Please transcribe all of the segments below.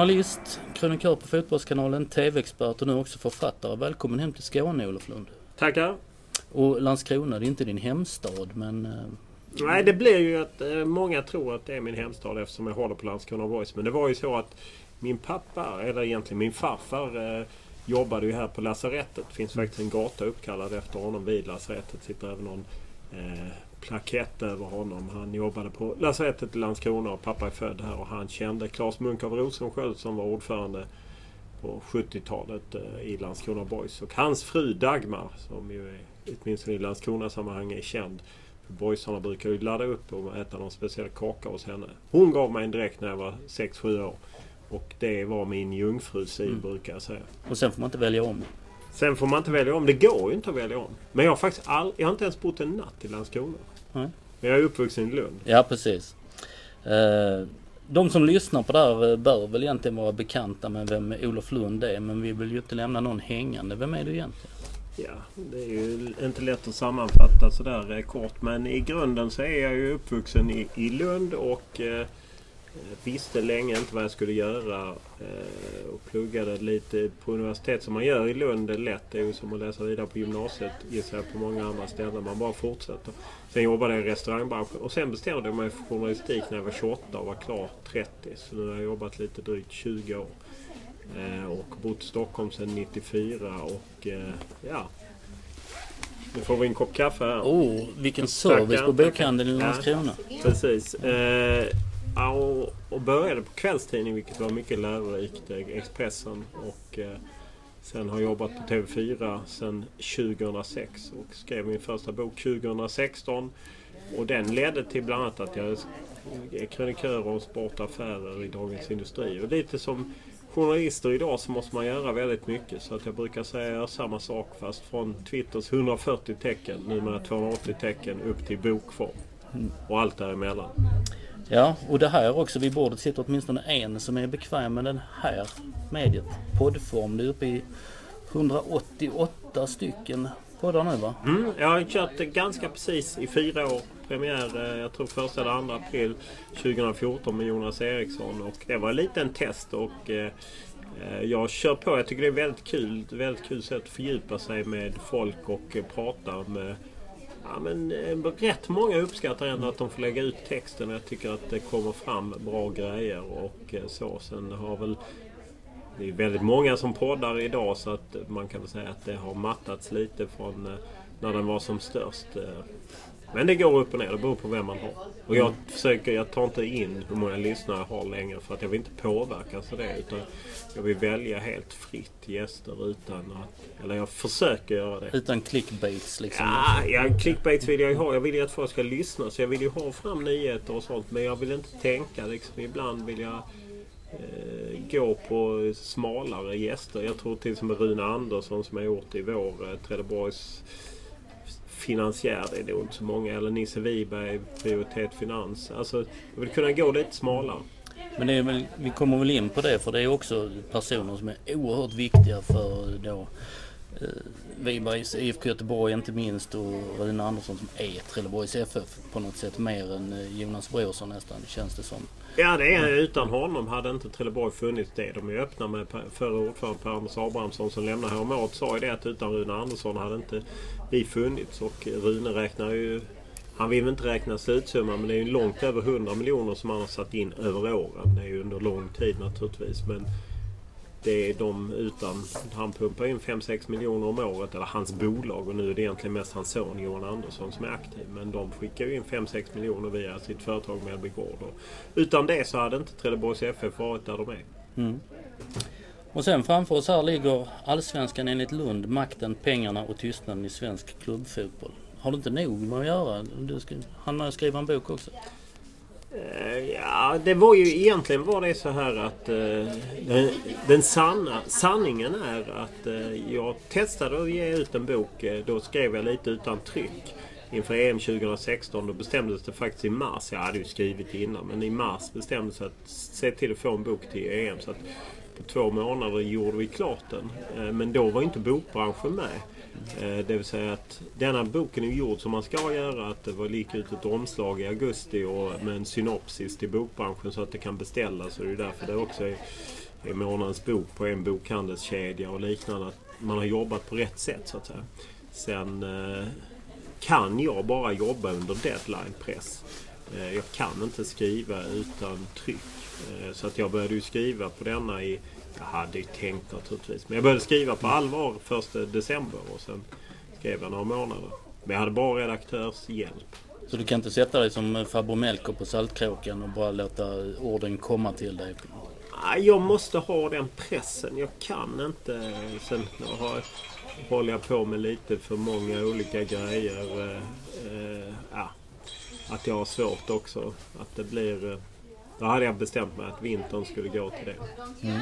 Journalist, krönikör på Fotbollskanalen, TV-expert och nu också författare. Välkommen hem till Skåne Olof Lund. Tackar. Och Landskrona, det är inte din hemstad men... eh, Nej, det blir ju att eh, många tror att det är min hemstad eftersom jag håller på Landskrona Boys. Men det var ju så att min pappa, eller egentligen min farfar, eh, jobbade ju här på lasarettet. Det finns faktiskt en gata uppkallad efter honom vid lasarettet. sitter även någon eh, plakett över honom. Han jobbade på lasarettet i Landskrona och pappa är född här och han kände Claes Munk av Rosensköld som var ordförande på 70-talet eh, i Landskrona Boys. Och hans fru Dagmar, som ju är, åtminstone i Landskrona-sammanhang är känd. För boysarna brukar ju ladda upp och äta någon speciell kaka hos henne. Hon gav mig en direkt när jag var 6-7 år. Och det var min jungfrusil Mm. brukar jag säga. Och sen får man inte välja om. Sen får man inte välja om. Det går ju inte att välja om. Men jag har faktiskt all, jag har inte ens bott en natt i Landskrona. Nej. Men jag är uppvuxen i Lund. Ja, precis. Eh, De som lyssnar på det här eh, bör väl egentligen vara bekanta med vem Olof Lund är. Men vi vill ju inte lämna någon hängande. Vem är du egentligen? Ja, det är ju inte lätt att sammanfatta sådär eh, kort. Men i grunden så är jag ju uppvuxen i, i Lund och visste länge inte vad jag skulle göra. Eh, och pluggade lite på universitet som man gör i Lund. Är lätt. Det är ju som att läsa vidare på gymnasiet gissar jag på många andra ställen. Man bara fortsätter. Sen jobbade jag i restaurangbranschen och sen bestämde jag mig för journalistik när jag var 28 och var klar 30. Så nu har jag jobbat lite drygt 20 år. Eh, och bott i Stockholm sedan 94 och eh, ja. Nu får vi en kopp kaffe här. Oh, vilken service Tackar, på bokhandeln i Ja. Landskrona. Precis. Eh, ja, och, och började på kvällstidning vilket var mycket lärorikt. eh, Expressen. Och eh, sen har jag jobbat på TV4 sedan 2006 och skrev min första bok 2016. Och den ledde till bland annat att jag är krönikör om sport och affärer i Dagens Industri. Och lite som journalister idag så måste man göra väldigt mycket. Så att jag brukar säga jag gör samma sak fast från Twitters 140 tecken, numera 280 tecken, upp till bokform. Och allt däremellan. Ja, och det här också. Vid bordet sitter åtminstone en som är bekväm med den här mediet. Poddform. Du är uppe i 188 stycken poddar nu va? Mm, jag har kört ganska precis i fyra år. Premiär, eh, jag tror första eller andra april 2014 med Jonas Eriksson. Och det var lite en test och eh, eh, jag kör på. Jag tycker det är väldigt kul. Ett väldigt kul sätt att fördjupa sig med folk och prata med Ja, men, eh, rätt många uppskattar ändå att de får lägga ut texten. och Jag tycker att det kommer fram bra grejer och eh, så. Sen har väl det är väldigt många som poddar idag så att man kan väl säga att det har mattats lite från eh, när den var som störst. Men det går upp och ner. Det beror på vem man har. Och jag försöker, jag tar inte in hur många lyssnare jag har längre för att jag vill inte påverkas av det. Utan jag vill välja helt fritt gäster utan att... Eller jag försöker göra det. Utan clickbaits liksom. Ja, ja, clickbait vill jag ju ha. Jag vill ju att folk ska lyssna. Så jag vill ju ha fram nyheter och sånt. Men jag vill inte tänka liksom. Ibland vill jag eh, gå på smalare gäster. Jag tror till exempel Rune Andersson som har gjort i vår eh, Trelleborgs finansiär. Det är nog inte så många. Eller Nisse Wiberg, Prioritet Finans. Alltså, jag vill kunna gå lite smalare. Men väl, vi kommer väl in på det för det är också personer som är oerhört viktiga för då eh, Wibergs IFK Göteborg inte minst och Rune Andersson som är Trelleborgs FF på något sätt mer än eh, Jonas Brorsson nästan känns det som. Ja, det är utan honom hade inte Trelleborg funnits det. De är öppna med Per- förre ordförande Per-Anders Abrahamsson som lämnade häromåret. Sa ju det att utan Rune Andersson hade inte vi funnits. Och Rune räknar ju... Han vill väl inte räkna slutsumman men det är ju långt över 100 miljoner som han har satt in över åren. Det är ju under lång tid naturligtvis. Men det är de utan... Han pumpar in 5-6 miljoner om året, eller hans bolag. Och nu är det egentligen mest hans son Johan Andersson som är aktiv. Men de skickar ju in 5-6 miljoner via sitt företag Mellby Gård. Utan det så hade inte Trelleborgs FF varit där de är. Mm. Och sen framför oss här ligger Allsvenskan enligt Lund, makten, pengarna och tystnaden i svensk klubbfotboll. Har du inte nog med att göra? Du ska, han med att skriva en bok också? Eh, ja, det var ju egentligen var det så här att eh, den, den sanna, sanningen är att eh, jag testade att ge ut en bok. då skrev jag lite utan tryck. Inför EM 2016 då bestämdes det faktiskt i mars. Jag hade ju skrivit innan men i mars bestämdes det att se till att få en bok till EM. Så att på två månader gjorde vi klart den. Eh, men då var inte bokbranschen med. Eh, det vill säga att denna boken är gjord som man ska göra. Att det var lika ut ett omslag i augusti och med en synopsis till bokbranschen så att det kan beställas. Och det är därför det också är, är månadens bok på en bokhandelskedja och liknande. Att man har jobbat på rätt sätt så att säga. Sen eh, kan jag bara jobba under deadline-press. Eh, jag kan inte skriva utan tryck. Så att jag började ju skriva på denna i jag hade ju tänkt naturligtvis. Men jag började skriva på allvar första december och sen skrev jag några månader. Men jag hade bara redaktörs hjälp. Så du kan inte sätta dig som farbror Melker på Saltkråkan och bara låta orden komma till dig? Nej, jag måste ha den pressen. Jag kan inte. Sen har, håller jag på med lite för många olika grejer. Eh, eh, ja, att jag har svårt också. Att det blir... Eh, då hade jag bestämt mig att vintern skulle gå till det. Mm.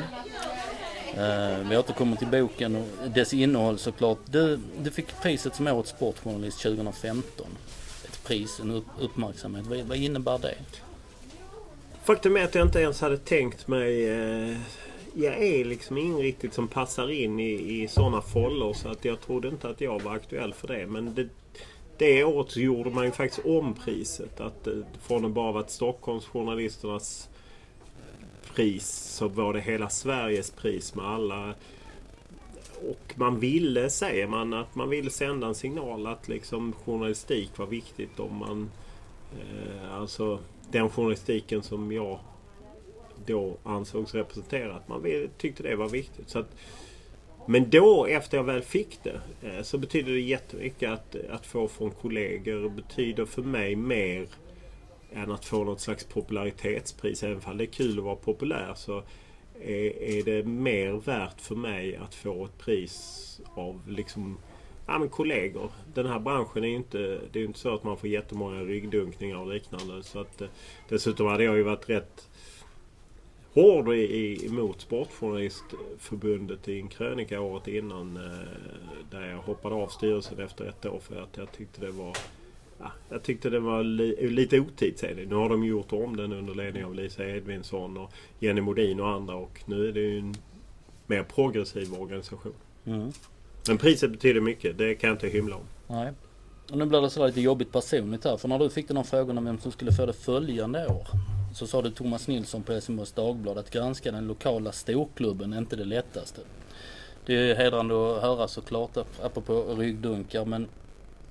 Uh, vi återkommer till boken och dess innehåll såklart. Du, du fick priset som Årets Sportjournalist 2015. Ett pris, en upp, uppmärksamhet. Vad, vad innebär det? Faktum är att jag inte ens hade tänkt mig... Uh, jag är liksom ingen riktigt som passar in i, i sådana follor så att jag trodde inte att jag var aktuell för det. Men det, det året så gjorde man ju faktiskt om priset. Att, eh, från att bara varit Stockholmsjournalisternas pris så var det hela Sveriges pris med alla. Och man ville, säger man, att man ville sända en signal att liksom journalistik var viktigt om man... Eh, alltså den journalistiken som jag då ansågs representera. Att man tyckte det var viktigt. Så att, men då, efter jag väl fick det, eh, så betyder det jättemycket att, att få från kollegor. Det betyder för mig mer än att få något slags popularitetspris. Även om det är kul att vara populär så är, är det mer värt för mig att få ett pris av liksom ja, men kollegor. Den här branschen är ju inte, det är inte så att man får jättemånga ryggdunkningar och liknande. Så att, eh, dessutom hade jag ju varit rätt hård emot Sportjournalistförbundet i en krönika året innan. Eh, där jag hoppade av styrelsen efter ett år för att jag tyckte det var Ja, jag tyckte det var li lite otidsenligt. Nu har de gjort om den under ledning av Lisa Edvinsson och Jenny Modin och andra och nu är det ju en mer progressiv organisation. Mm. Men priset betyder mycket, det kan jag inte hymla om. Nej. Och nu blir det så lite jobbigt personligt här. För när du fick den här frågan om vem som skulle få det följande år så sa det Thomas Nilsson på Helsingborgs Dagblad att granska den lokala storklubben är inte det lättaste. Det är hedrande att höra såklart apropå ryggdunkar men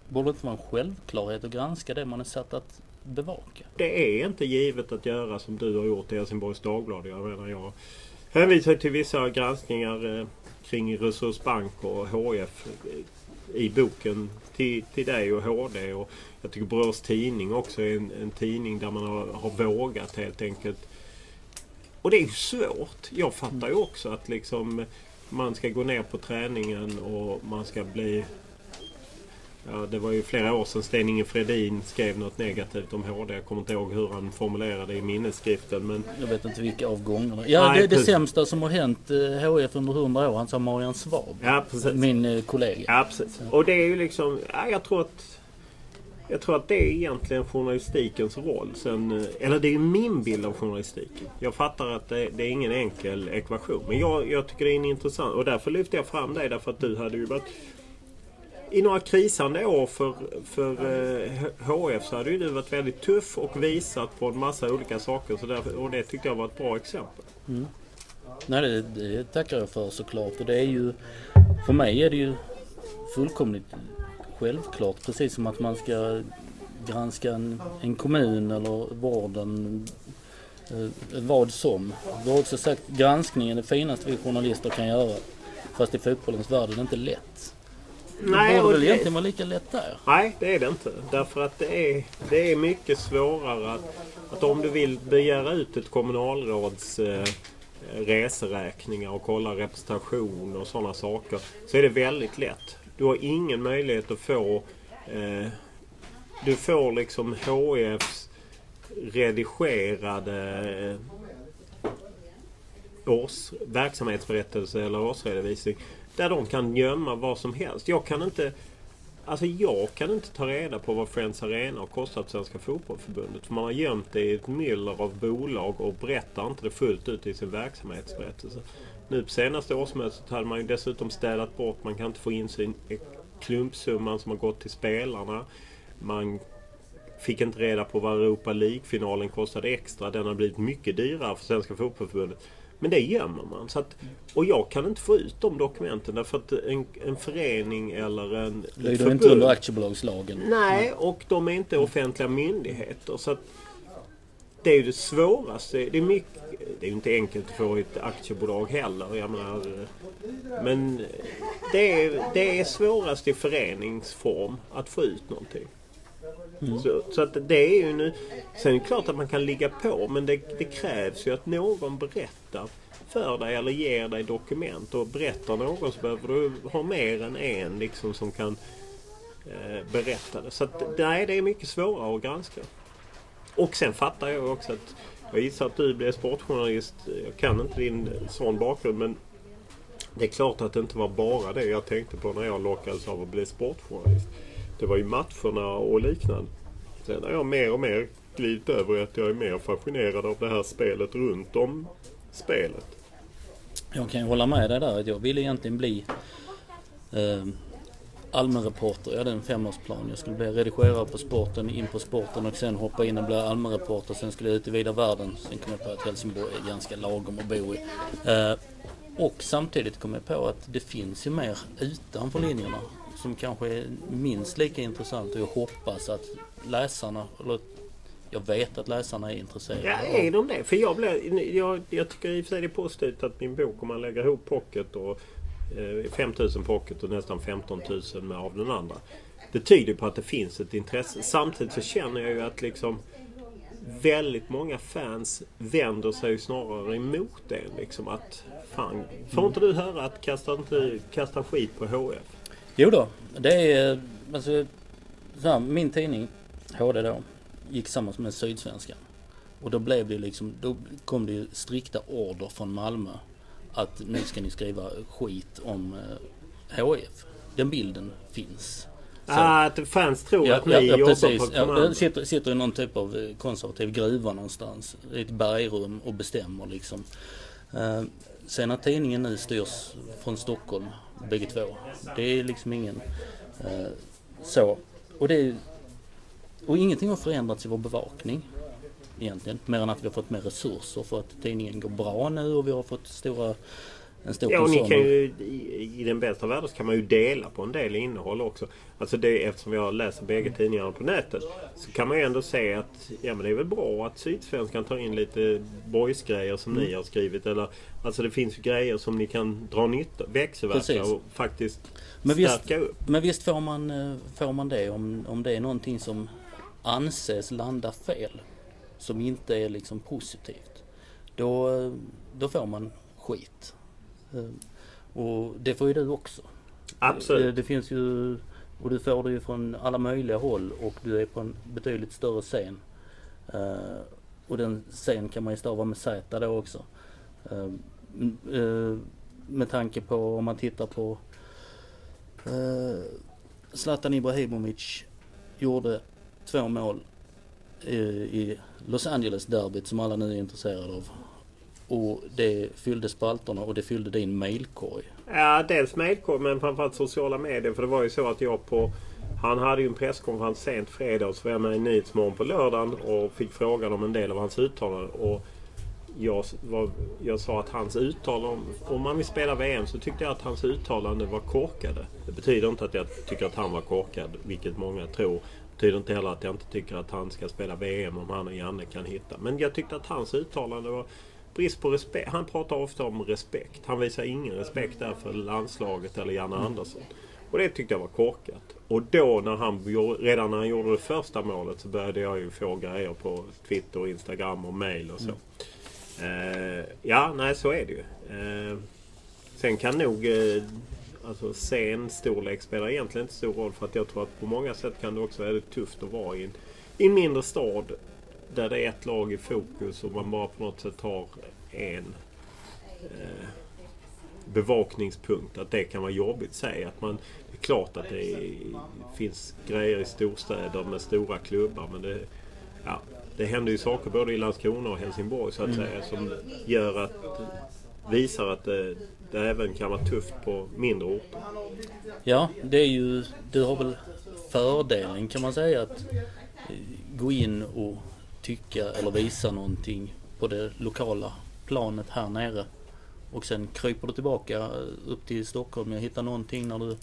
borde det inte vara en självklarhet att granska det man är satt att bevaka? Det är inte givet att göra som du har gjort i Helsingborgs Dagblad. Jag menar jag hänvisar till vissa granskningar eh, kring Resursbank och HF i boken till, till dig och HD. Och jag tycker Borås Tidning också är en, en tidning där man har, har vågat helt enkelt. Och det är ju svårt. Jag fattar ju också att liksom man ska gå ner på träningen och man ska bli Ja, det var ju flera år sedan Sten-Inge Fredin skrev något negativt om HD. Jag kommer inte ihåg hur han formulerade det i minnesskriften. Men... Jag vet inte vilka av gångerna. Ja, Nej, det är det sämsta som har hänt HF eh, under 100 år. Han sa Marian Svab. Ja, precis. Min eh, kollega. Ja, precis. Och det är ju liksom... Ja, jag tror att... Jag tror att det är egentligen journalistikens roll. Sen, eh, eller det är min bild av journalistiken. Jag fattar att det, det är ingen enkel ekvation. Men jag, jag tycker det är intressant... Och därför lyfter jag fram dig därför att du hade ju varit i några krisande år för, för eh, HF så hade ju du varit väldigt tuff och visat på en massa olika saker. Så därför, och det tyckte jag var ett bra exempel. Mm. Nej, det, det tackar jag för såklart. Och det är ju, för mig är det ju fullkomligt självklart. Precis som att man ska granska en, en kommun eller vården eh, vad som. Du har också sagt granskningen är det finaste vi journalister kan göra. Fast i fotbollens värld är det inte lätt. Nej, det borde väl det- egentligen vara lika lätt där? Nej, det är det inte. Därför att det är, det är mycket svårare att, att om du vill begära ut ett kommunalråds eh, reseräkningar och kolla representation och sådana saker så är det väldigt lätt. Du har ingen möjlighet att få eh, du får liksom HFs redigerade eh, års verksamhetsberättelse eller årsredovisning. Där de kan gömma vad som helst. Jag kan inte Alltså jag kan inte ta reda på vad Friends Arena har kostat Svenska Fotbollförbundet. För man har gömt det i ett myller av bolag och berättar inte det fullt ut i sin verksamhetsberättelse. Nu på senaste årsmötet hade man ju dessutom städat bort. Man kan inte få insyn i klumpsumman som har gått till spelarna. Man fick inte reda på vad Europa League-finalen kostade extra. Den har blivit mycket dyrare för Svenska Fotbollförbundet. Men det gömmer man. Så att, och jag kan inte få ut de dokumenten därför att en, en förening eller en ett Lyder inte under aktiebolagslagen. Nej, och de är inte offentliga myndigheter. Så att det är ju det svåraste. Det är, mycket, det är ju inte enkelt att få ett aktiebolag heller. Jag menar, men det är, det är svårast i föreningsform att få ut någonting. Mm. Så, så att det är ju nu... Sen är det klart att man kan ligga på men det, det krävs ju att någon berättar för dig eller ger dig dokument. Och berättar någon så behöver du ha mer än en liksom som kan eh, berätta det. Så att, nej, det är mycket svårare att granska. Och sen fattar jag också att jag gissar att du blev sportjournalist. Jag kan inte din sån bakgrund men det är klart att det inte var bara det jag tänkte på när jag lockades av att bli sportjournalist. Det var ju matcherna och liknande. Sen har jag mer och mer glidit över i att jag är mer fascinerad av det här spelet runt om spelet. Jag kan ju hålla med dig där att jag ville egentligen bli eh, allmänreporter. Jag hade en femårsplan. Jag skulle bli redigerare på sporten, in på sporten och sen hoppa in och bli allmänreporter. Sen skulle jag ut i vida världen. Sen kom jag på att Helsingborg är ganska lagom att bo i. Eh, och samtidigt kom jag på att det finns ju mer utanför linjerna som kanske är minst lika intressant och jag hoppas att läsarna, eller jag vet att läsarna är intresserade. Ja, är de det? För jag, blev, jag, jag tycker i och för sig det är positivt att min bok, om man lägger ihop pocket och eh, 5000 pocket och nästan 15 000 med av den andra. Det tyder på att det finns ett intresse. Samtidigt så känner jag ju att liksom väldigt många fans vänder sig snarare emot det. Liksom att fan, får inte du höra att kasta, inte, kasta skit på HF? Jo då, det är alltså, så här, min tidning, HD då, gick samman med Sydsvenskan. Och då blev det liksom, då kom det ju strikta order från Malmö att nu ska ni skriva skit om eh, HF. Den bilden finns. Så. Ah, att fans tror Ja, att ni ja, ja jobbar precis. på Ja, kommando. jag sitter, sitter i någon typ av eh, konservativ gruva någonstans. I ett bergrum och bestämmer liksom. Eh, sen att tidningen nu styrs från Stockholm, bägge två. Det är liksom ingen eh, så. Och det och ingenting har förändrats i vår bevakning. Egentligen. Mer än att vi har fått mer resurser för att tidningen går bra nu och vi har fått stora, en stor Ja, och ni kan ju, i, I den bästa världen så kan man ju dela på en del innehåll också. Alltså det, eftersom jag läser bägge tidningarna på nätet så kan man ju ändå se att ja, men det är väl bra att Sydsvenskan tar in lite boys-grejer som Mm. ni har skrivit. Eller, alltså det finns ju grejer som ni kan dra nytta växelverka Precis. och faktiskt Men visst- stärka upp. Men visst får man, eh, får man det om, om det är någonting som anses landa fel. Som inte är liksom positivt. Då, eh, då får man skit. Eh, Och det får ju du också. Absolut. Det, det finns ju, och du får det ju från alla möjliga håll och du är på en betydligt större scen. Eh, och den scen kan man ju stava med Z då också. Eh, m- eh, med tanke på om man tittar på eh, Zlatan Ibrahimovic gjorde två mål i, i Los Angeles-derbyt som alla nu är intresserade av. Och det fyllde spalterna och det fyllde din mailkorg. Ja, dels mailkorg men framförallt sociala medier. För det var ju så att jag på... Han hade ju en presskonferens sent fredag och så var jag med i Nyhetsmorgon på lördagen och fick frågan om en del av hans uttalanden. Och jag, var, jag sa att hans uttalanden... om man vill spela VM så tyckte jag att hans uttalanden var korkade. Det betyder inte att jag tycker att han var korkad, vilket många tror. Det betyder inte heller att jag inte tycker att han ska spela VM om han och Janne kan hitta. Men jag tyckte att hans uttalande var brist på respekt. Han pratar ofta om respekt. Han visar ingen respekt där för landslaget eller Janne Andersson. Och det tyckte jag var korkat. Och då när han, redan när han gjorde det första målet så började jag ju få grejer på Twitter, Instagram och mail och så. Mm. Eh, ja, nej så är det ju. Eh, sen kan nog eh, alltså scenstorlek spelar egentligen inte stor roll för att jag tror att på många sätt kan det också vara väldigt tufft att vara i en, i en mindre stad där det är ett lag i fokus och man bara på något sätt har en eh, bevakningspunkt. Att det kan vara jobbigt. Säg att man, det är klart att det är, finns grejer i storstäder med stora klubbar. Men det, ja, det händer ju saker både i Landskrona och Helsingborg så att mm. säga. Som gör att, visar att det, det även kan vara tufft på mindre orter. Ja, det är ju, du har väl fördelen kan man säga att gå in och tycka eller visa någonting på det lokala planet här nere. Och sen kryper du tillbaka eh, upp till Stockholm. Jag hittade någonting när du,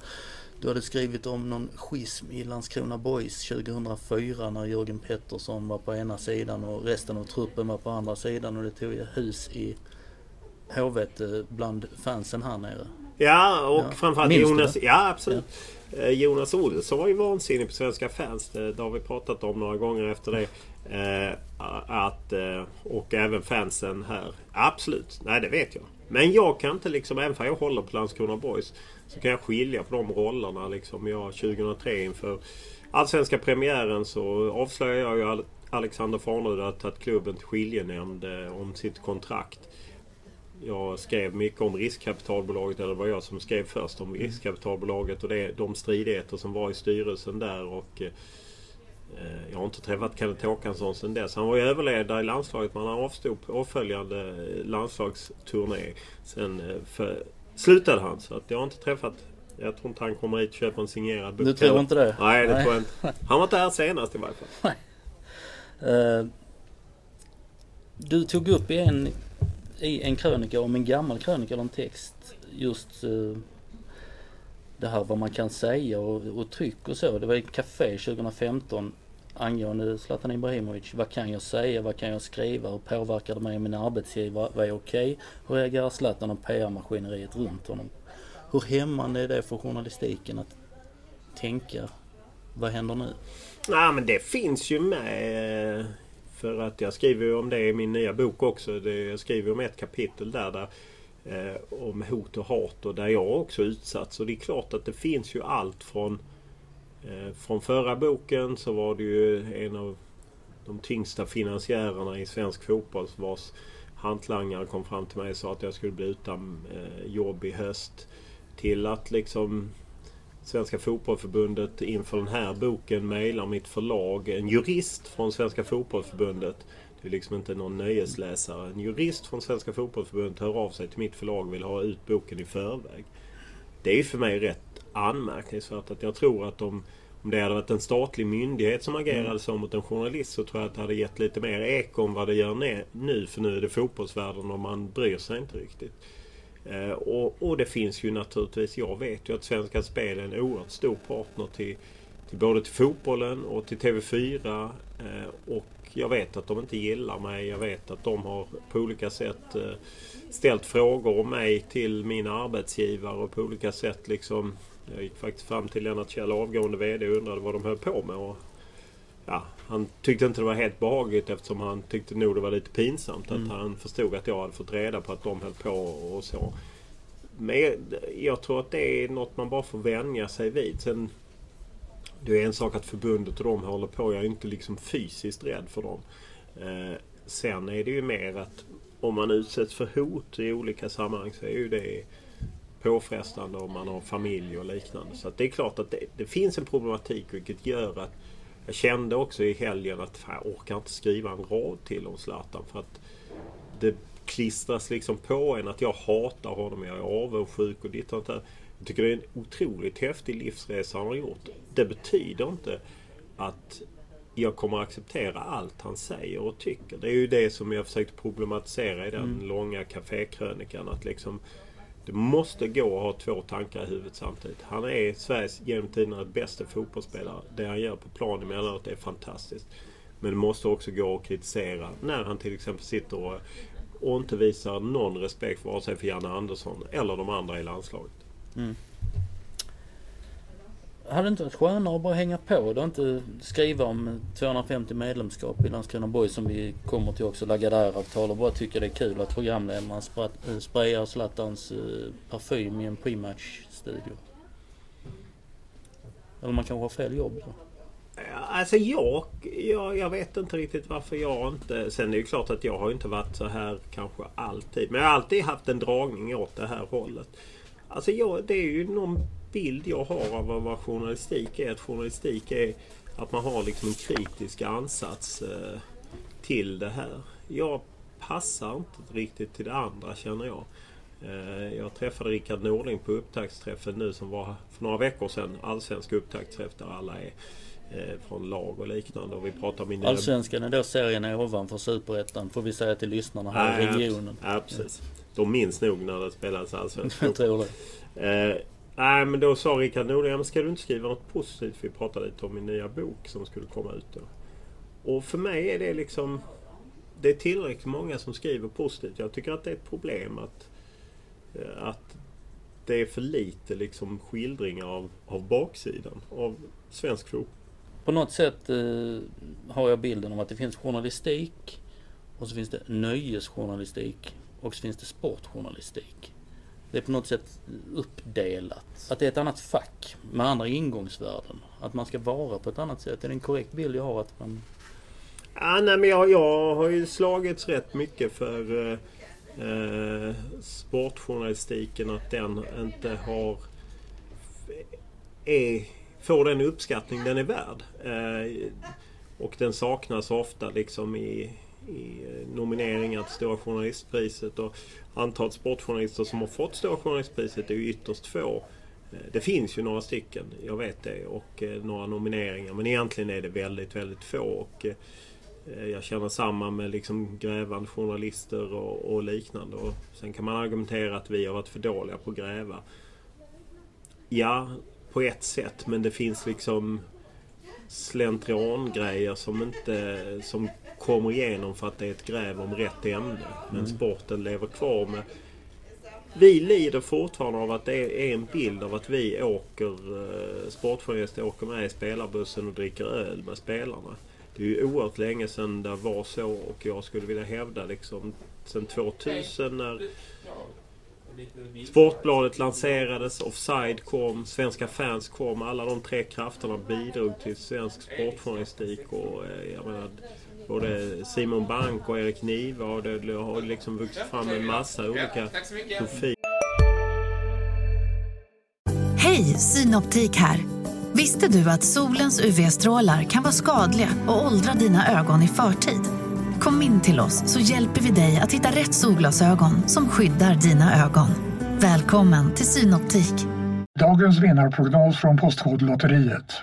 du hade skrivit om någon schism i Landskrona Boys 2004 när Jörgen Pettersson var på ena sidan och resten av truppen var på andra sidan och det tog hus i hovet eh, bland fansen här nere. Ja, och ja. framförallt Minns Jonas... Ja, absolut. Ja. Eh, Jonas Olsson var ju vansinnig på Svenska fans. Det har vi pratat om några gånger efter det. att, och även fansen här. Absolut. Nej, det vet jag. Men jag kan inte liksom, även om jag håller på Landskrona Boys, så kan jag skilja på de rollerna. Liksom jag 2003 inför allsvenska premiären så avslöjade jag ju Alexander Farnerud att tagit klubben till skiljenämnd om sitt kontrakt. Jag skrev mycket om riskkapitalbolaget, eller det var jag som skrev först om mm. riskkapitalbolaget och det, de stridigheter som var i styrelsen där. och Eh, jag har inte träffat Kenneth Håkansson sedan dess. Han var ju överledare i landslaget men han avstod på avföljande landslagsturné. Sen eh, för, slutade han så att jag har inte träffat jag tror inte han kommer hit och köper en signerad bok. Du tror inte det? Nej, det Nej. tror jag inte. Han var inte här senast i varje fall. Nej. Uh, du tog upp i en, i en krönika om en gammal krönika eller en text just eh, det här vad man kan säga och, och tryck och så. Det var i ett café 2015 angående Zlatan Ibrahimovic. Vad kan jag säga? Vad kan jag skriva? Hur påverkar det mig och min arbetsgivare? Vad är okej? Okay? Hur reagerar Zlatan och PR-maskineriet runt honom? Hur hämmande är det för journalistiken att tänka vad händer nu? Nej men det finns ju med. Eh, för att jag skriver ju om det i min nya bok också. jag skriver om ett kapitel där. där eh, om hot och hat och där jag också utsatts. Och det är klart att det finns ju allt från Eh, från förra boken så var det ju en av de tyngsta finansiärerna i svensk fotboll vars hantlangare kom fram till mig och sa att jag skulle bli utan eh, jobb i höst. Till att liksom Svenska Fotbollförbundet inför den här boken mejlar mitt förlag. En jurist från Svenska Fotbollförbundet. Det är liksom inte någon nöjesläsare. En jurist från Svenska Fotbollförbundet hör av sig till mitt förlag och vill ha ut boken i förväg. Det är för mig rätt anmärkningsvärt att jag tror att om, om det hade varit en statlig myndighet som agerade mm. så mot en journalist så tror jag att det hade gett lite mer eko om vad det gör nu. För nu är det fotbollsvärlden och man bryr sig inte riktigt. Eh, och, och, det finns ju naturligtvis, jag vet ju att Svenska Spel är en oerhört stor partner till, till både till fotbollen och till TV4. Eh, och jag vet att de inte gillar mig. Jag vet att de har på olika sätt eh, ställt frågor om mig till min arbetsgivare och på olika sätt liksom jag gick faktiskt fram till Lennart Kjell, avgående VD, och undrade vad de höll på med. Och, ja, han tyckte inte det var helt behagligt eftersom han tyckte nog det var lite pinsamt mm. att han förstod att jag hade fått reda på att de höll på och så. Men jag tror att det är något man bara får vänja sig vid. Sen, det är en sak att förbundet och de håller på. Jag är inte liksom fysiskt rädd för dem. Eh, sen är det ju mer att om man utsätts för hot i olika sammanhang så är ju det påfrestande om man har familj och liknande. Så det är klart att det, det, finns en problematik vilket gör att jag kände också i helgen att fan, jag orkar inte skriva en rad till om Zlatan. För att det klistras liksom på en att jag hatar honom, jag är avundsjuk och ditt och där. Jag tycker det är en otroligt häftig livsresa han har gjort. Det betyder inte att jag kommer acceptera allt han säger och tycker. Det är ju det som jag försökte problematisera i den mm. långa kafékrönikan. Att liksom, det måste gå att ha två tankar i huvudet samtidigt. Han är Sveriges genom tiderna bästa fotbollsspelare. Det han gör på plan emellanåt är fantastiskt. Men det måste också gå att kritisera när han till exempel sitter och, och inte visar någon respekt vare sig för Janne Andersson eller de andra i landslaget. Mm. Hade det inte varit skönare att bara hänga på och inte skriva om 250 medlemskap i Landskrona Boys som vi kommer till också, Lagardère-avtal och bara tycker det är kul att programledaren eh, sprayar Zlatans eh, parfym i en prematch-studio? Eller man kanske har fel jobb då? Alltså jag, jag, jag vet inte riktigt varför jag inte... Sen är det ju klart att jag har inte varit så här kanske alltid. Men jag har alltid haft en dragning åt det här hållet. Alltså jag, det är ju någon bild jag har av vad journalistik är. Att journalistik är att man har liksom en kritisk ansats eh, till det här. Jag passar inte riktigt till det andra känner jag. Eh, jag träffade Rickard Norling på upptaktsträffen nu som var för några veckor sedan. Allsvensk upptaktsträff där alla är eh, från lag och liknande. Och vi pratar om Allsvenskan är då serien ovanför Superettan får vi säga till lyssnarna här i regionen. Ja, precis. De minns nog när det spelades allsvensk Jag tror det. Eh, Nej men då sa Rickard Nordgren, ska du inte skriva något positivt? Vi pratade lite om min nya bok som skulle komma ut då. Och för mig är det liksom... Det är tillräckligt många som skriver positivt. Jag tycker att det är ett problem att, eh, att det är för lite liksom skildringar av, av baksidan av svensk fotboll. På något sätt eh, har jag bilden av att det finns journalistik och så finns det nöjesjournalistik och så finns det sportjournalistik. Det är på något sätt uppdelat. Att det är ett annat fack med andra ingångsvärden. Att man ska vara på ett annat sätt. Är det en korrekt bild jag har? Att man... Ja, nej, men jag, jag har ju slagits rätt mycket för eh, eh, sportjournalistiken. Att den inte har... Är, får den uppskattning den är värd. Eh, och den saknas ofta liksom i, i eh, nomineringar till Stora Journalistpriset. Och antalet sportjournalister som har fått Stora Journalistpriset är ju ytterst få. Eh, det finns ju några stycken, jag vet det, och eh, några nomineringar. Men egentligen är det väldigt, väldigt få. Och, jag känner samma med liksom grävande journalister och, och, liknande. Och sen kan man argumentera att vi har varit för dåliga på att gräva. Ja, på ett sätt. Men det finns liksom slentriangrejer som inte... Som kommer igenom för att det är ett gräv om rätt ämne. Men mm. sporten lever kvar med... Vi lider fortfarande av att det är en bild av att vi åker... Eh, sportjournalister åker med i spelarbussen och dricker öl med spelarna. Det är ju oerhört länge sedan det var så och jag skulle vilja hävda liksom sen 2000 när Sportbladet lanserades, Offside kom, Svenska fans kom. Alla de tre krafterna bidrog till svensk sportjournalistik. Och, eh, jag menar, både Simon Bank och Erik Niva och det har liksom vuxit fram en massa olika profiler. Hej, Synoptik här. Visste du att solens UV-strålar kan vara skadliga och åldra dina ögon i förtid? Kom in till oss så hjälper vi dig att hitta rätt solglasögon som skyddar dina ögon. Välkommen till Synoptik. Dagens vinnarprognos från Postkodlotteriet.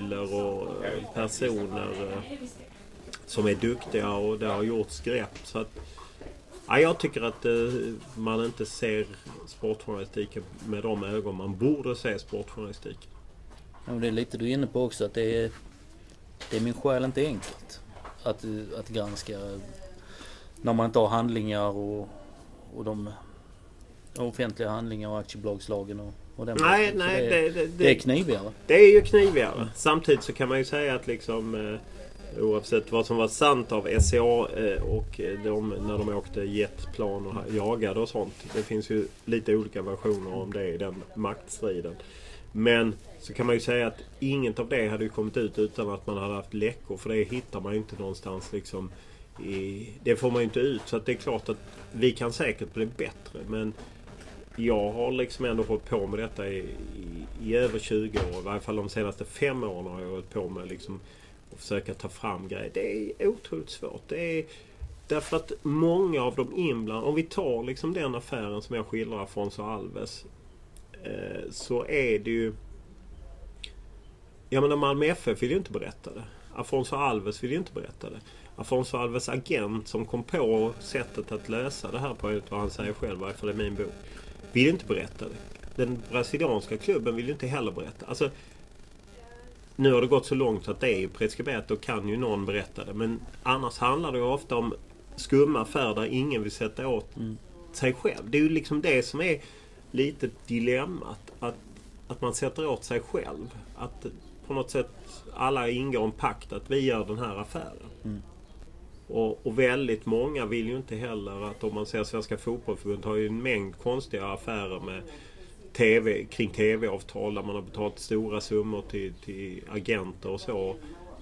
och eh, personer eh, som är duktiga och det har gjorts grepp. Så att, ja, jag tycker att eh, man inte ser sportjournalistiken med de ögon man borde se sportjournalistiken. Ja, det är lite du är inne på också att det är, det är min själ inte enkelt att, att granska när man inte har handlingar och, och de offentliga handlingar och aktiebolagslagen och nej, nej. Det, det, det, är knivigare. Det är ju knivigare. Samtidigt så kan man ju säga att liksom eh, oavsett vad som var sant av SCA eh, och de, när de åkte jetplan och jagade och sånt. Det finns ju lite olika versioner om det i den maktstriden. Men så kan man ju säga att inget av det hade kommit ut utan att man hade haft läckor. För det hittar man ju inte någonstans liksom. I, det får man ju inte ut. Så det är klart att vi kan säkert bli bättre. Men jag har liksom ändå hållit på med detta i, i, i, över 20 år. I varje fall de senaste fem åren har jag hållit på med liksom att försöka ta fram grejer. Det är otroligt svårt. Det är, därför att många av de inblandade, om vi tar liksom den affären som jag skildrar från så Alves. Eh, så är det ju... Jag menar Malmö FF vill ju inte berätta det. Afonso Alves vill ju inte berätta det. Afonso Alves agent som kom på sättet att lösa det här på enligt vad han säger själv, i varje fall i min bok. Vill inte berätta det. Den brasilianska klubben vill ju inte heller berätta. Alltså, nu har det gått så långt att det är preskriberat. Då kan ju någon berätta det. Men annars handlar det ju ofta om skumma affärer där ingen vill sätta åt mm. sig själv. Det är ju liksom det som är lite dilemmat. Att, att man sätter åt sig själv. Att på något sätt alla ingår en pakt att vi gör den här affären. Mm. Och, och, väldigt många vill ju inte heller att om man ser Svenska Fotbollförbundet har ju en mängd konstiga affärer med TV, kring TV-avtal där man har betalat stora summor till, till agenter och så.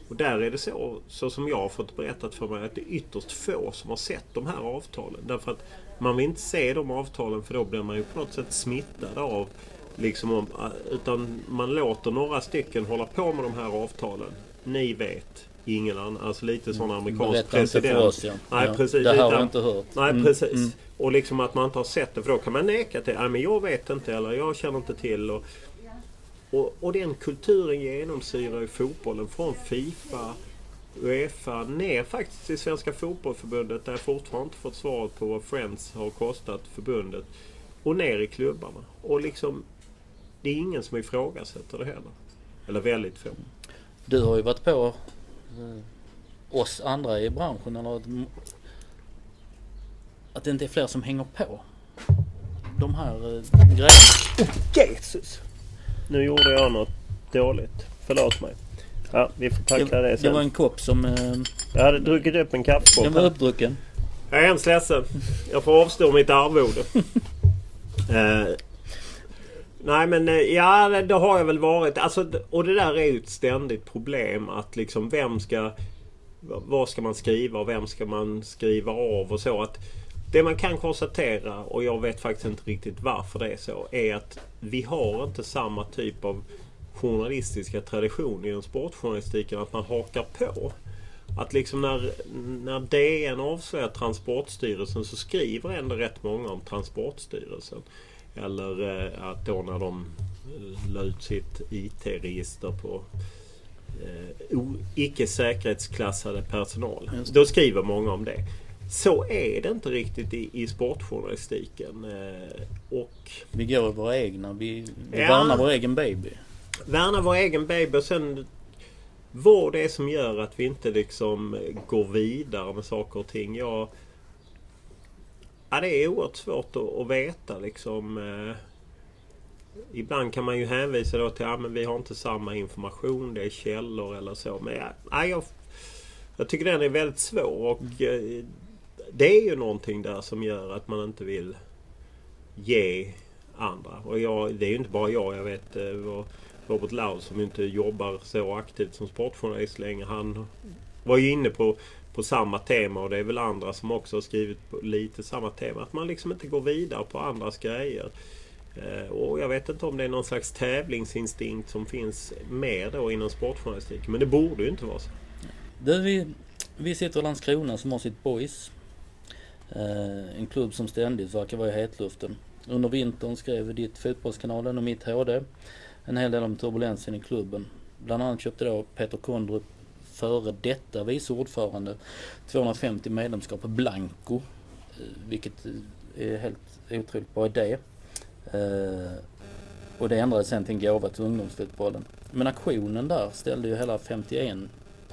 Och där är det så, så som jag har fått berättat för mig, att det är ytterst få som har sett de här avtalen. Därför att man vill inte se de avtalen för då blir man ju på något sätt smittad av Liksom, utan man låter några stycken hålla på med de här avtalen. Ni vet, ingen annan. Alltså lite sån amerikansk Berätta president. Inte för oss, ja. Nej, ja. precis. Det här har jag inte hört. Nej, mm. precis. Mm. Och liksom att man inte har sett det. För då kan man neka till. Nej, men jag vet inte eller jag känner inte till. Och, och, och den kulturen genomsyrar ju fotbollen från Fifa, Uefa ner faktiskt till Svenska Fotbollförbundet där jag fortfarande inte fått svar på vad Friends har kostat förbundet. Och ner i klubbarna. Och liksom det är ingen som ifrågasätter det heller. Eller väldigt få. Du har ju varit på oss andra i branschen eller att, att det inte är fler som hänger på de här eh, grejerna. Oh, Jesus! Nu gjorde jag något dåligt. Förlåt mig. Ja, vi får tackla det, sen. Det var en kopp som... Eh, jag hade druckit upp en kaffekopp. Den var uppdrucken. Jag är hemskt ledsen. Jag får avstå mitt arvode. eh, Nej men eh, ja, det har jag väl varit. Alltså, och det där är ju ett ständigt problem att liksom vem ska... Vad ska man skriva och vem ska man skriva av och så. att Det man kan konstatera, och jag vet faktiskt inte riktigt varför det är så, är att vi har inte samma typ av journalistiska tradition inom sportjournalistiken att man hakar på. Att liksom när, när DN avslöjar Transportstyrelsen så skriver ändå rätt många om Transportstyrelsen. Eller eh, att då när de eh, la ut sitt IT-register på eh, icke säkerhetsklassade personal. Då skriver många om det. Så är det inte riktigt i, i sportjournalistiken. Eh, och, vi går våra egna. Vi, vi ja, värnar vår egen baby. Värnar vår egen baby och sen vad det är som gör att vi inte liksom går vidare med saker och ting. Jag, Ja, det är oerhört svårt att, att veta liksom. Eh, ibland kan man ju hänvisa då till att ja, vi har inte samma information, det är källor eller så. Men ja, jag, jag tycker den är väldigt svår och eh, det är ju någonting där som gör att man inte vill ge andra. Och jag, det är ju inte bara jag. Jag vet eh, Robert Laul som inte jobbar så aktivt som sportjournalist längre. Han var ju inne på på samma tema och det är väl andra som också har skrivit på lite samma tema. Att man liksom inte går vidare på andras grejer. Eh, och jag vet inte om det är någon slags tävlingsinstinkt som finns mer då inom sportjournalistiken. Men det borde ju inte vara så. Du, vi, vi sitter i Landskrona som har sitt Boys. Eh, en klubb som ständigt verkar vara i hetluften. Under vintern skrev ditt Fotbollskanalen och mitt HD en hel del om turbulensen i klubben. Bland annat köpte då Peter Kondrup före detta vice ordförande 250 medlemskap blanco. Eh, vilket eh, är helt otroligt bra idé. Eh, och det ändrades sen till en gåva till ungdomsfotbollen. Men aktionen där ställde ju hela 51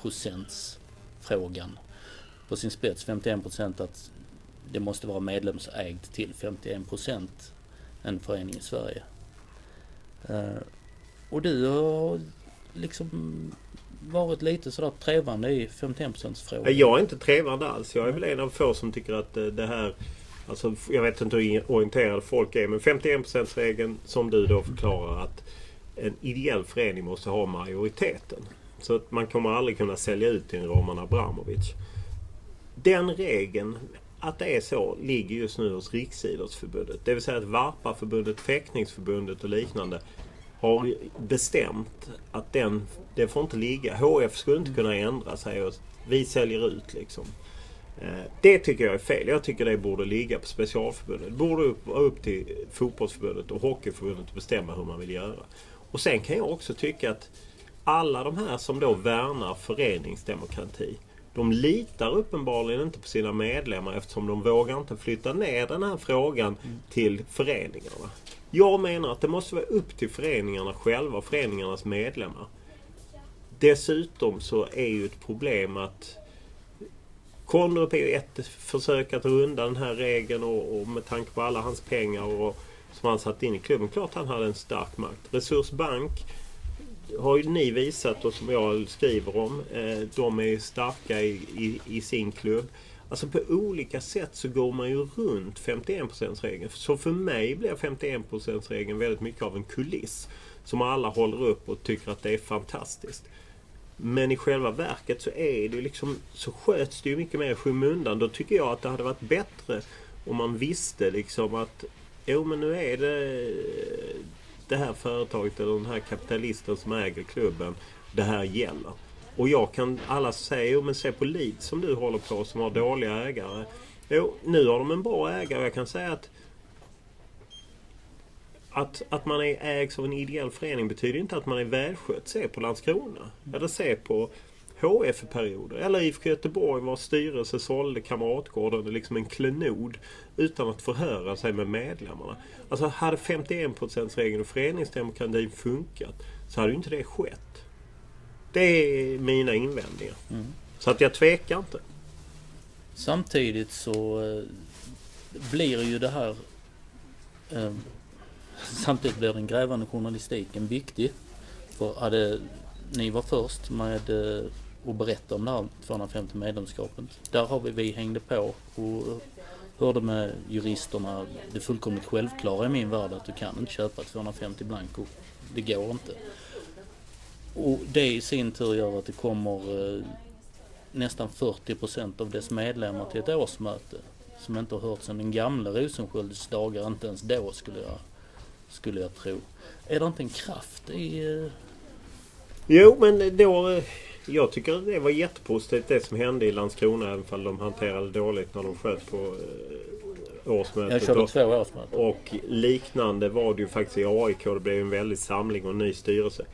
procents frågan på sin spets. 51 procent att det måste vara medlemsägt till 51 procent en förening i Sverige. Och du har liksom varit lite sådär trevande i 51% frågan. Jag är inte trevande alls. Jag är väl en av få som tycker att eh, det här Alltså, jag vet inte hur orienterade folk är men 51% regeln som du då förklarar att en ideell förening måste ha majoriteten. Så att man kommer aldrig kunna sälja ut till en Roman Abramovic. Den regeln, att det är så, ligger just nu hos Riksidrottsförbundet. Det vill säga att Varpaförbundet, Fäktningsförbundet och liknande har bestämt att den, det får inte ligga. HF skulle inte kunna ändra sig och vi säljer ut liksom. Eh, det tycker jag är fel. Jag tycker det borde ligga på specialförbundet. Det borde vara upp till fotbollsförbundet och hockeyförbundet att bestämma hur man vill göra. Och sen kan jag också tycka att alla de här som då värnar föreningsdemokrati. De litar uppenbarligen inte på sina medlemmar eftersom de vågar inte flytta ner den här frågan till föreningarna. Jag menar att det måste vara upp till föreningarna själva, föreningarnas medlemmar. Dessutom så är ju ett problem att Konrup är ju ett försök att runda den här regeln och, och med tanke på alla hans pengar och, som han satt in i klubben. Klart han hade en stark makt. Resursbank har ju ni visat och som jag skriver om. Eh, de är starka i, i, i, sin klubb. Alltså på olika sätt så går man ju runt 51%-regeln. Så för mig blir 51%-regeln väldigt mycket av en kuliss. Som alla håller upp och tycker att det är fantastiskt. Men i själva verket så är det liksom, så sköts det ju mycket mer i skymundan. Då tycker jag att det hade varit bättre om man visste liksom att jo men nu är det det här företaget eller den här kapitalisten som äger klubben. Det här gäller. Och jag kan alla säga, jo men se på Leeds som du håller på som har dåliga ägare. Jo, nu har de en bra ägare. Jag kan säga att att, att man är ägs av en ideell förening betyder inte att man är välskött. Se på Landskrona. Eller se på HF-perioder. Eller IFK Göteborg vars styrelse sålde Kamratgården liksom en klenod utan att förhöra sig med medlemmarna. Alltså hade 51%-regeln och föreningsdemokratin funkat så hade ju inte det skett. Det är mina invändningar. Mm. Så att jag tvekar inte. Samtidigt så eh, blir ju det här eh, Samtidigt blir den grävande journalistiken viktig. För hade ni var först med eh, att berätta om det här 250 medlemskapet. Där har vi, vi hängde på och hörde med juristerna det fullkomligt självklara i min värld att du kan inte köpa 250 blanko. Det går inte. Och det i sin tur gör att det kommer eh, nästan 40 procent av dess medlemmar till ett årsmöte som inte har hört sedan den gamla Rosenskölds dagar, inte ens då skulle jag, skulle jag tro. Är det inte en kraft i... Eh... Jo, men då... Eh, jag tycker det var jättepositivt det som hände i Landskrona även om de hanterade dåligt när de sköt på årsmötet. Jag körde två årsmöten. Och liknande var det ju faktiskt i AIK. Det blev en väldig samling och en ny styrelse.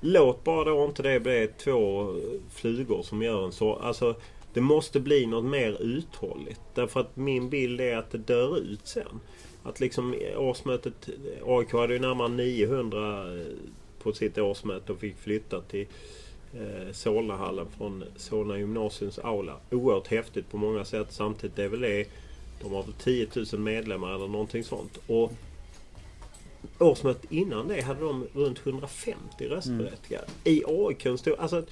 Låt bara då inte det bli två flugor som gör en så. Alltså, det måste bli något mer uthålligt. Därför att min bild är att det dör ut sen. Att liksom årsmötet... AIK hade ju närmare 900 eh, på sitt årsmöte och fick flytta till eh, Solnahallen från Solna gymnasiums aula. Oerhört häftigt på många sätt. Samtidigt är väl det... De har väl 10 000 medlemmar eller någonting sånt. Och årsmötet innan det hade de runt 150 röstberättigade. Mm. I AIK stod... Alltså,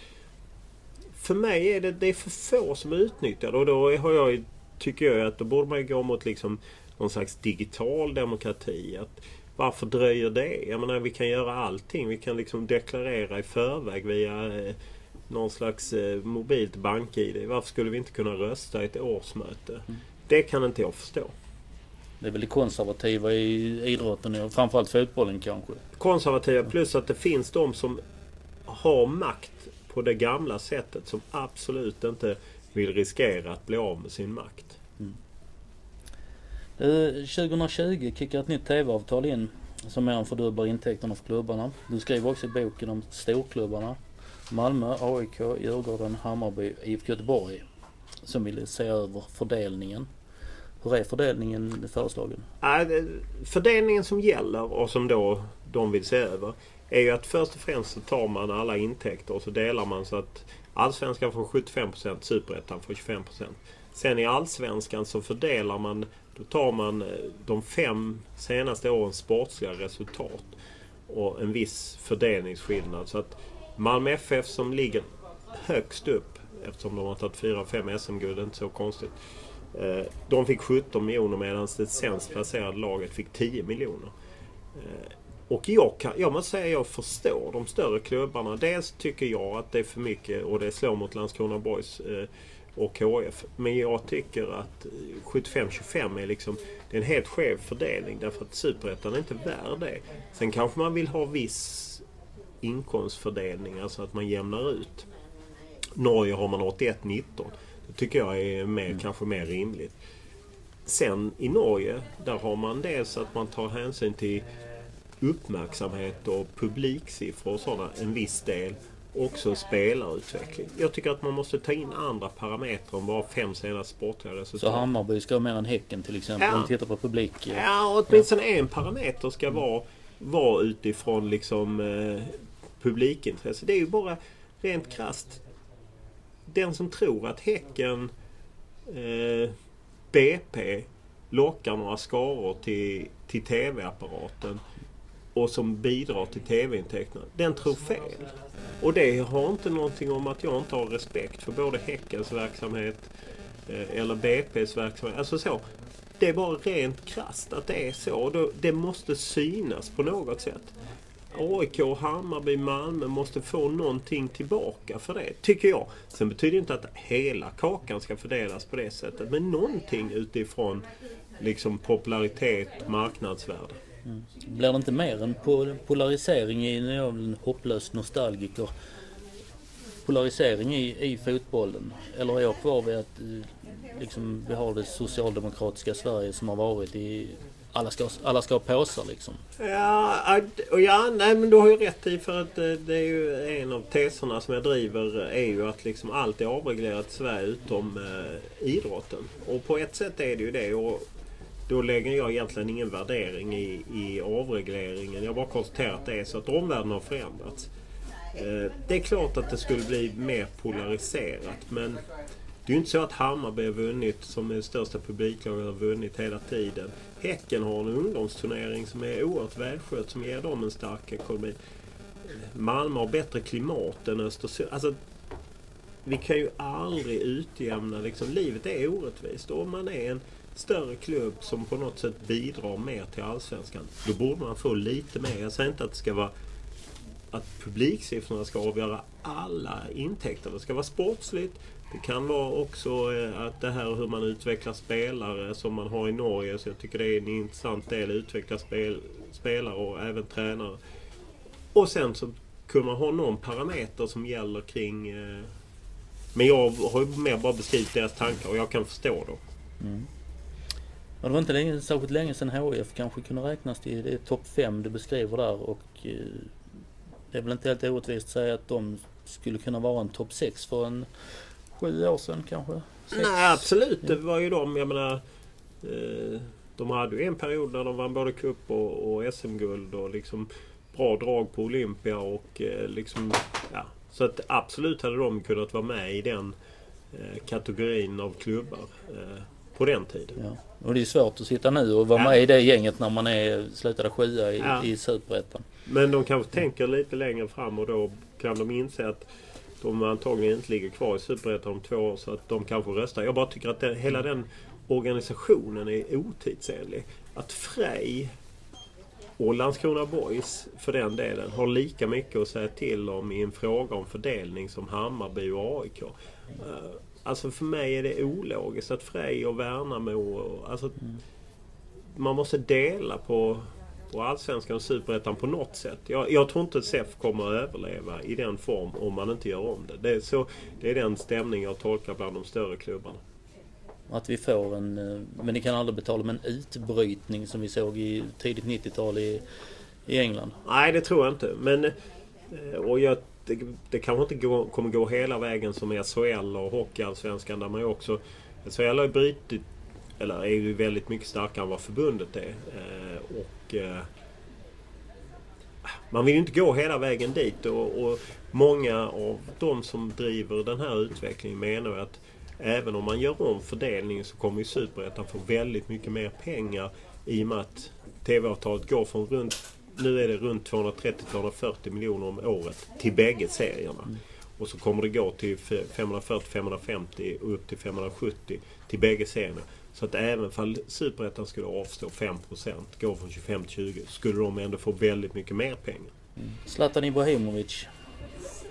för mig är det, det är för få som utnyttjar det och då har jag, tycker jag att då borde man gå mot liksom någon slags digital demokrati. Att, varför dröjer det? Jag menar vi kan göra allting. Vi kan liksom deklarera i förväg via eh, någon slags eh, mobilt bank-id. Varför skulle vi inte kunna rösta i ett årsmöte? Mm. Det kan inte jag förstå. Det är väl det konservativa i idrotten och framförallt fotbollen kanske? Konservativa plus att det finns de som har makt på det gamla sättet som absolut inte vill riskera att bli av med sin makt. Mm. 2020 kickar ett nytt TV-avtal in som mer än fördubblar intäkterna för klubbarna. Du skriver också i boken om storklubbarna. Malmö, AIK, Djurgården, Hammarby, IFK Göteborg som vill se över fördelningen. Hur är fördelningen föreslagen? Fördelningen som gäller och som då de vill se över är ju att först och främst så tar man alla intäkter och så delar man så att Allsvenskan får 75% Superettan får 25%. Sen i Allsvenskan så fördelar man då tar man eh, de fem senaste årens sportsliga resultat och en viss fördelningsskillnad. Så att Malmö FF som ligger högst upp eftersom de har tagit 4-5 SM-guld, inte så konstigt. Eh, de fick 17 miljoner medan det sämst placerade laget fick 10 miljoner. Eh, och jag, kan, jag måste säga jag förstår de större klubbarna. Dels tycker jag att det är för mycket och det slår mot Landskrona Boys eh, och KF. Men jag tycker att 75-25 är liksom det är en helt skev fördelning därför att Superettan är inte värd det. Sen kanske man vill ha viss inkomstfördelning, alltså att man jämnar ut. Norge har man 81-19. Det tycker jag är mer, mm. kanske mer rimligt. Sen i Norge, där har man dels att man tar hänsyn till uppmärksamhet och publiksiffror och sådana, en viss del. Också spelarutveckling. Jag tycker att man måste ta in andra parametrar än bara fem senaste sportliga resultat. Så Hammarby ska ha mer än Häcken till exempel? Ja. Om tittar på publik? Ja, åtminstone ja. en parameter ska vara, vara utifrån liksom eh, publikintresse. Det är ju bara rent krast den som tror att Häcken eh, BP lockar några skaror till, till TV-apparaten och som bidrar till TV-intäkterna. Den tror fel. Och det har inte någonting om att jag inte har respekt för både Häckens verksamhet eh, eller BP's verksamhet. Alltså så. Det är bara rent krast att det är så. Det måste synas på något sätt. AIK, Hammarby, Malmö måste få någonting tillbaka för det, tycker jag. Sen betyder det inte att hela kakan ska fördelas på det sättet, men någonting utifrån liksom popularitet, marknadsvärde. Mm. Blir det inte mer en polarisering i, nu är jag en hopplös nostalgiker, polarisering i, i fotbollen? Eller är jag kvar vid att eh, liksom, vi har det socialdemokratiska Sverige som har varit i alla ska, alla ska ha påsar liksom. Ja, och ja, nej men du har ju rätt i för att eh, det är ju en av teserna som jag driver eh, är ju att liksom allt är avreglerat i Sverige utom eh, idrotten. Och på ett sätt är det ju det. Och då lägger jag egentligen ingen värdering i, i avregleringen. Jag bara konstaterar att det är så att omvärlden har förändrats. Eh, det är klart att det skulle bli mer polariserat men det är ju inte så att Hammarby har vunnit, som är det största publiklaget, har vunnit hela tiden. Häcken har en ungdomsturnering som är oerhört välskött som ger dem en stark ekonomi. Malmö har bättre klimat än Östersund. Alltså, vi kan ju aldrig utjämna, liksom, livet är orättvist. Om man är en större klubb som på något sätt bidrar mer till Allsvenskan, då borde man få lite mer. Jag säger inte att det ska vara att publiksiffrorna ska avgöra alla intäkter. Det ska vara sportsligt, det kan vara också eh, att det här hur man utvecklar spelare som man har i Norge. Så jag tycker det är en intressant del. Utveckla spel, spelare och även tränare. Och sen så kunde man ha någon parameter som gäller kring... Eh, men jag har ju mer bara beskrivit deras tankar och jag kan förstå dem. Mm. Ja, det var inte länge, särskilt länge sedan HIF kanske kunde räknas till det topp 5 du beskriver där och eh, det är väl inte helt orättvist att säga att de skulle kunna vara en topp 6 för en sju år sedan kanske? Sex. Nej absolut, det var ju de, jag menar eh, De hade ju en period när de vann både cup och, och SM-guld och liksom bra drag på Olympia och eh, liksom ja, Så att absolut hade de kunnat vara med i den eh, kategorin av klubbar på den tiden. Ja. Och det är svårt att sitta nu och vara ja. med i det gänget när man är slutade sjua i, ja. i Superettan. Men de kanske tänker lite längre fram och då kan de inse att de antagligen inte ligger kvar i Superettan om två år så att de kanske röstar. Jag bara tycker att den, hela den organisationen är otidsenlig. Att Frej och Landskrona Boys för den delen har lika mycket att säga till om i en fråga om fördelning som Hammarby och AIK. Eh, alltså för mig är det ologiskt att Frej och Värnamo... Alltså, man måste dela på och Allsvenskan och Superettan på något sätt. Jag, jag, tror inte SEF kommer att överleva i den form om man inte gör om det. Det är, så, det är den stämning jag tolkar bland de större klubbarna. Att vi får en, eh, men ni kan aldrig betala med en utbrytning som vi såg i tidigt 90-tal i, i England? Nej, det tror jag inte. Men, eh, och jag, det, det kanske inte gå, kommer gå hela vägen som SHL och Hockeyallsvenskan där man ju också... SHL har ju brutit eller är ju väldigt mycket starkare än vad förbundet är. Eh, och eh, Man vill ju inte gå hela vägen dit och, och många av de som driver den här utvecklingen menar att även om man gör om fördelningen så kommer ju Superettan få väldigt mycket mer pengar i och med att TV-avtalet går från runt nu är det runt 230-240 miljoner om året till bägge serierna. Mm. Och så kommer det gå till 540-550 och upp till 570 till bägge serierna. Så att även om Superettan skulle avstå 5%, gå från 25 till 20, skulle de ändå få väldigt mycket mer pengar. Mm. Zlatan Ibrahimovic,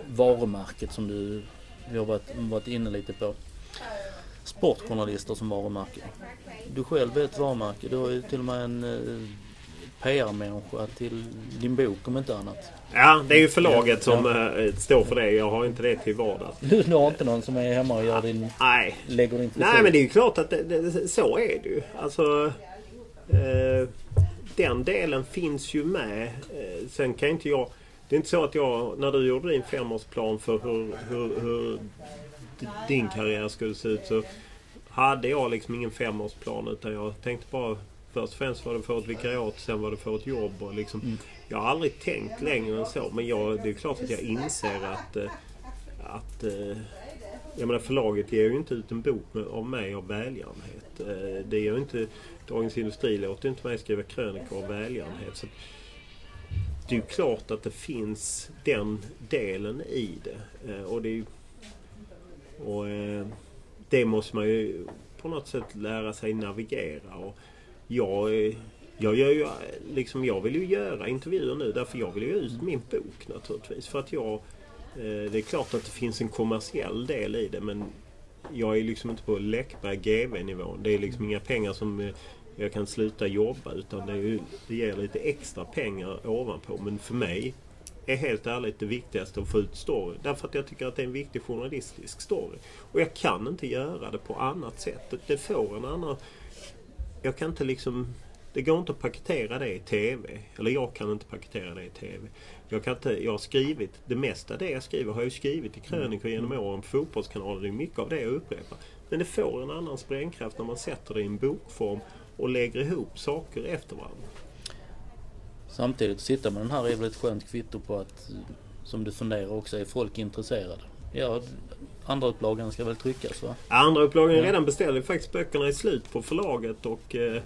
varumärket som du vi har varit, varit inne lite på. Sportjournalister som varumärke. Du själv är ett varumärke. Du har ju till och med en eh, PR-människa till din bok om inte annat. Ja, det är ju förlaget som ja. står för det. Jag har inte det till vardags. Du, du har inte någon som är hemma och gör din... Nej. Lägger din Nej, men det är ju klart att det, det, så är det ju. Alltså... Eh, den delen finns ju med. Eh, sen kan inte jag... Det är inte så att jag, när du gjorde din femårsplan för hur, hur, hur din karriär skulle se ut så hade jag liksom ingen femårsplan utan jag tänkte bara Först och främst var det för ett vikariat, sen var det för ett jobb. Och liksom, mm. Jag har aldrig tänkt längre än så. Men jag, det är klart att jag inser att, eh, att eh, jag menar förlaget ger ju inte ut en bok med, av mig av välgörenhet. Eh, det gör inte, Dagens Industri låter inte mig skriva krönikor av välgörenhet. Så det är ju klart att det finns den delen i det. Och det, och det måste man ju på något sätt lära sig navigera. Och jag, eh, jag, gör ju, liksom, jag vill ju göra intervjuer nu därför jag vill ju ut min bok naturligtvis. För att jag, eh, det är klart att det finns en kommersiell del i det men jag är liksom inte på Läckberg GV-nivån. Det är liksom inga pengar som eh, jag kan sluta jobba utan det, är ju, det ger lite extra pengar ovanpå. Men för mig är helt ärligt det viktigaste att få ut story. Därför att jag tycker att det är en viktig journalistisk story. Och jag kan inte göra det på annat sätt. Det får en annan jag kan inte liksom... Det går inte att paketera det i TV. Eller jag kan inte paketera det i TV. Jag, kan inte, jag har skrivit, det mesta det jag skriver har jag skrivit i krönikor genom åren på Fotbollskanalen. Det är mycket av det jag upprepar. Men det får en annan sprängkraft när man sätter det i en bokform och lägger ihop saker efter varandra. Samtidigt sitta med den här är väl ett skönt kvitto på att, som du funderar också, är folk intresserade? Ja, andra upplagan ska väl tryckas va? Andra upplagan är redan beställd. Faktiskt böckerna är slut på förlaget och eh,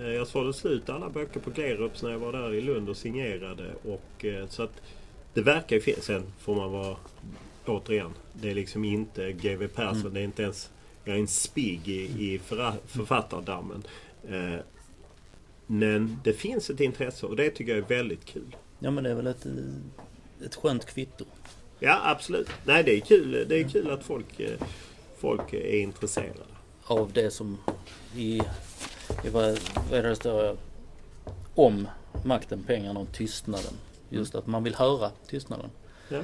jag sålde slut alla böcker på Glerups när jag var där i Lund och signerade. Och, eh, så att det verkar ju finnas. Sen får man vara återigen. Det är liksom inte GW Persson. Mm. Det är inte ens jag är en spigg i, i författardammen. Eh, men det finns ett intresse och det tycker jag är väldigt kul. Ja men det är väl ett, ett skönt kvitto. Ja absolut. Nej det är kul, det är kul att folk, eh, folk är intresserade. Av det som i, i vad, vad det står om makten, pengarna och tystnaden. Just att man vill höra tystnaden. Ja.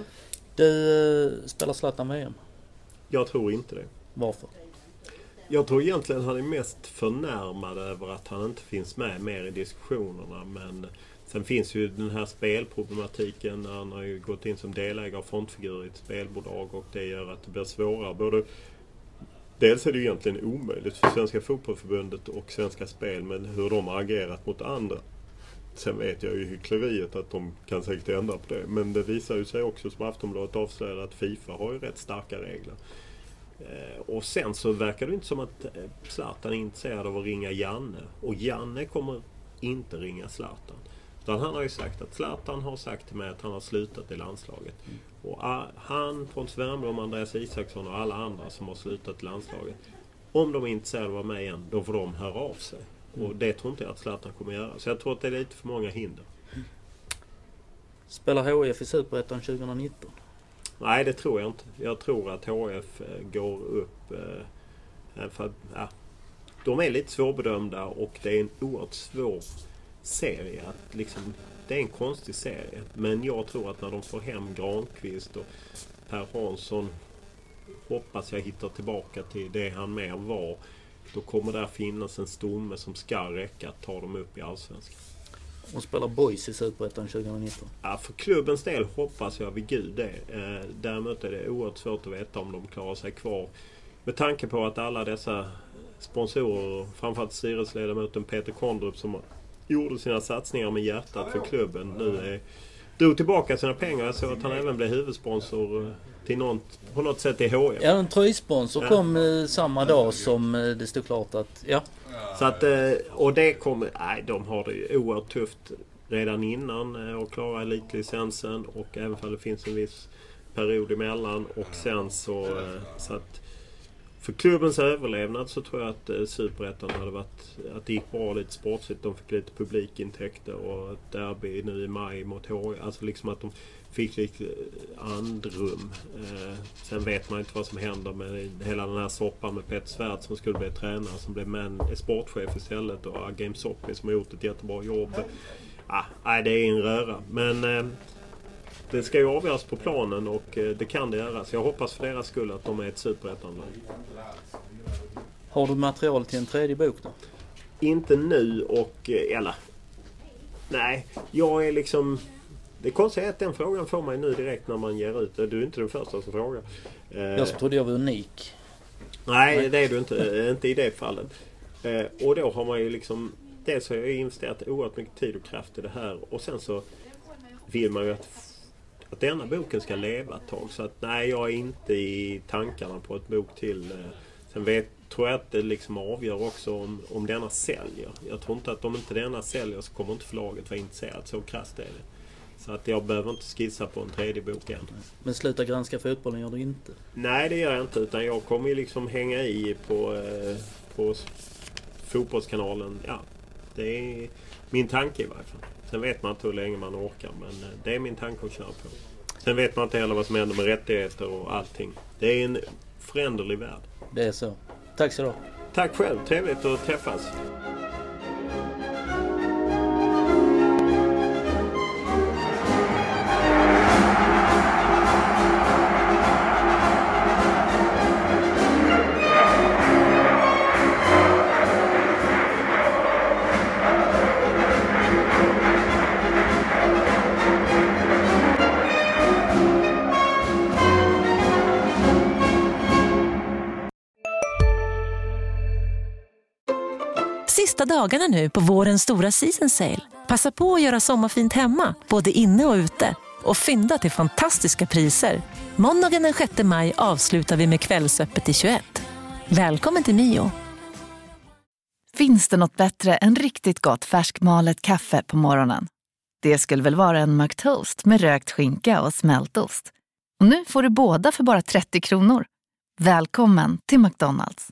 Du, eh, spelar Zlatan VM? Jag tror inte det. Varför? Jag tror egentligen han är mest förnärmad över att han inte finns med mer i diskussionerna. Men Sen finns ju den här spelproblematiken. Han har ju gått in som delägare och frontfigur i ett spelbolag och det gör att det blir svårare. Både, dels är det ju egentligen omöjligt för Svenska Fotbollförbundet och Svenska Spel med hur de har agerat mot andra. Sen vet jag ju hyckleriet att de kan säkert ändra på det. Men det visar ju sig också som Aftonbladet avslöjade att Fifa har ju rätt starka regler. Eh, och sen så verkar det inte som att eh, Zlatan är intresserad av att ringa Janne. Och Janne kommer inte ringa Zlatan. Utan han har ju sagt att Zlatan har sagt till mig att han har slutat i landslaget. Och uh, han, Pontus Wernbloom, Andreas Isaksson och alla andra som har slutat i landslaget. Om de är intresserade av att vara med igen, då får de höra av sig. Och det tror inte jag att Zlatan kommer göra. Så jag tror att det är lite för många hinder. Spelar HIF i Superettan 2019? Nej, det tror jag inte. Jag tror att HF eh, går upp. Eh, för, ja, de är lite svårbedömda och det är en oerhört svår serie. Att liksom, det är en konstig serie. Men jag tror att när de får hem Granqvist och Per Hansson hoppas jag hittar tillbaka till det han mer var. Då kommer där finnas en stomme som ska räcka att ta dem upp i Allsvenskan. Och spelar Boys i Superettan 2019? Ja, för klubbens del hoppas jag vid gud det. Eh, däremot är det oerhört svårt att veta om de klarar sig kvar. Med tanke på att alla dessa sponsorer, framförallt styrelseledamoten Peter Kondrup som gjorde sina satsningar med hjärtat för klubben. Nu är, drog tillbaka sina pengar. Jag såg att han även blev huvudsponsor eh, till något, på något sätt i HF. Ja, en tröjsponsor ja. kom eh, samma dag som eh, det stod klart att... Ja. Så att, och det kommer... Nej, de har det ju oerhört tufft redan innan att klara elitlicensen och även om det finns en viss period emellan och sen så... så att för klubbens överlevnad så tror jag att eh, Superettan hade varit... Att det gick bra lite sportsligt. De fick lite publikintäkter och ett derby nu i maj mot HIF. Alltså liksom att de fick lite eh, andrum. Eh, sen vet man inte vad som händer med hela den här soppan med Petter Svärd som skulle bli tränare som blev man, eh, sportchef istället och Game Soppy som har gjort ett jättebra jobb. Ah, nej, det är en röra. Men eh, det ska ju avgöras på planen och eh, det kan det göra. Så jag hoppas för deras skull att de är ett superettanlag. Har du material till en tredje bok då? Inte nu och... eh, Eller... Nej, jag är liksom... Det konstiga är att den frågan får man ju nu direkt när man ger ut. Du är inte den första som frågar. Eh, Jag trodde jag var unik. Nej, det är du inte. Inte i det fallet. Och då har man ju liksom... Dels har jag investerat oerhört mycket tid och kraft i det här och sen så vill man ju att, att denna boken ska leva ett tag. Så att nej, jag är inte i tankarna på ett bok till. eh. Sen vet, tror jag att det liksom avgör också om, om denna säljer. Jag tror inte att om inte denna säljer så kommer inte förlaget vara intresserat. Så krasst är det. Så att jag behöver inte skissa på en tredje bok än. Men sluta granska fotbollen gör du inte. Nej, det gör jag inte. Utan jag kommer ju liksom hänga i på, eh, på Fotbollskanalen. Ja, det är min tanke i varje fall. Sen vet man inte hur länge man orkar, men eh, det är min tanke att köra på. Sen vet man inte heller vad som händer med rättigheter och allting. Det är en föränderlig värld. Det är så. Tack så du. Tack själv, trevligt att träffas. Sista dagarna nu på vårens stora season sale. Passa på att göra sommarfint hemma, både inne och ute. Och fynda till fantastiska priser. Måndagen den 6 maj avslutar vi med Kvällsöppet i 21. Välkommen till Mio. Finns det något bättre än riktigt gott färskmalet kaffe på morgonen? Det skulle väl vara en McToast med rökt skinka och smältost. Och nu får du båda för bara 30 kronor. Välkommen till McDonalds.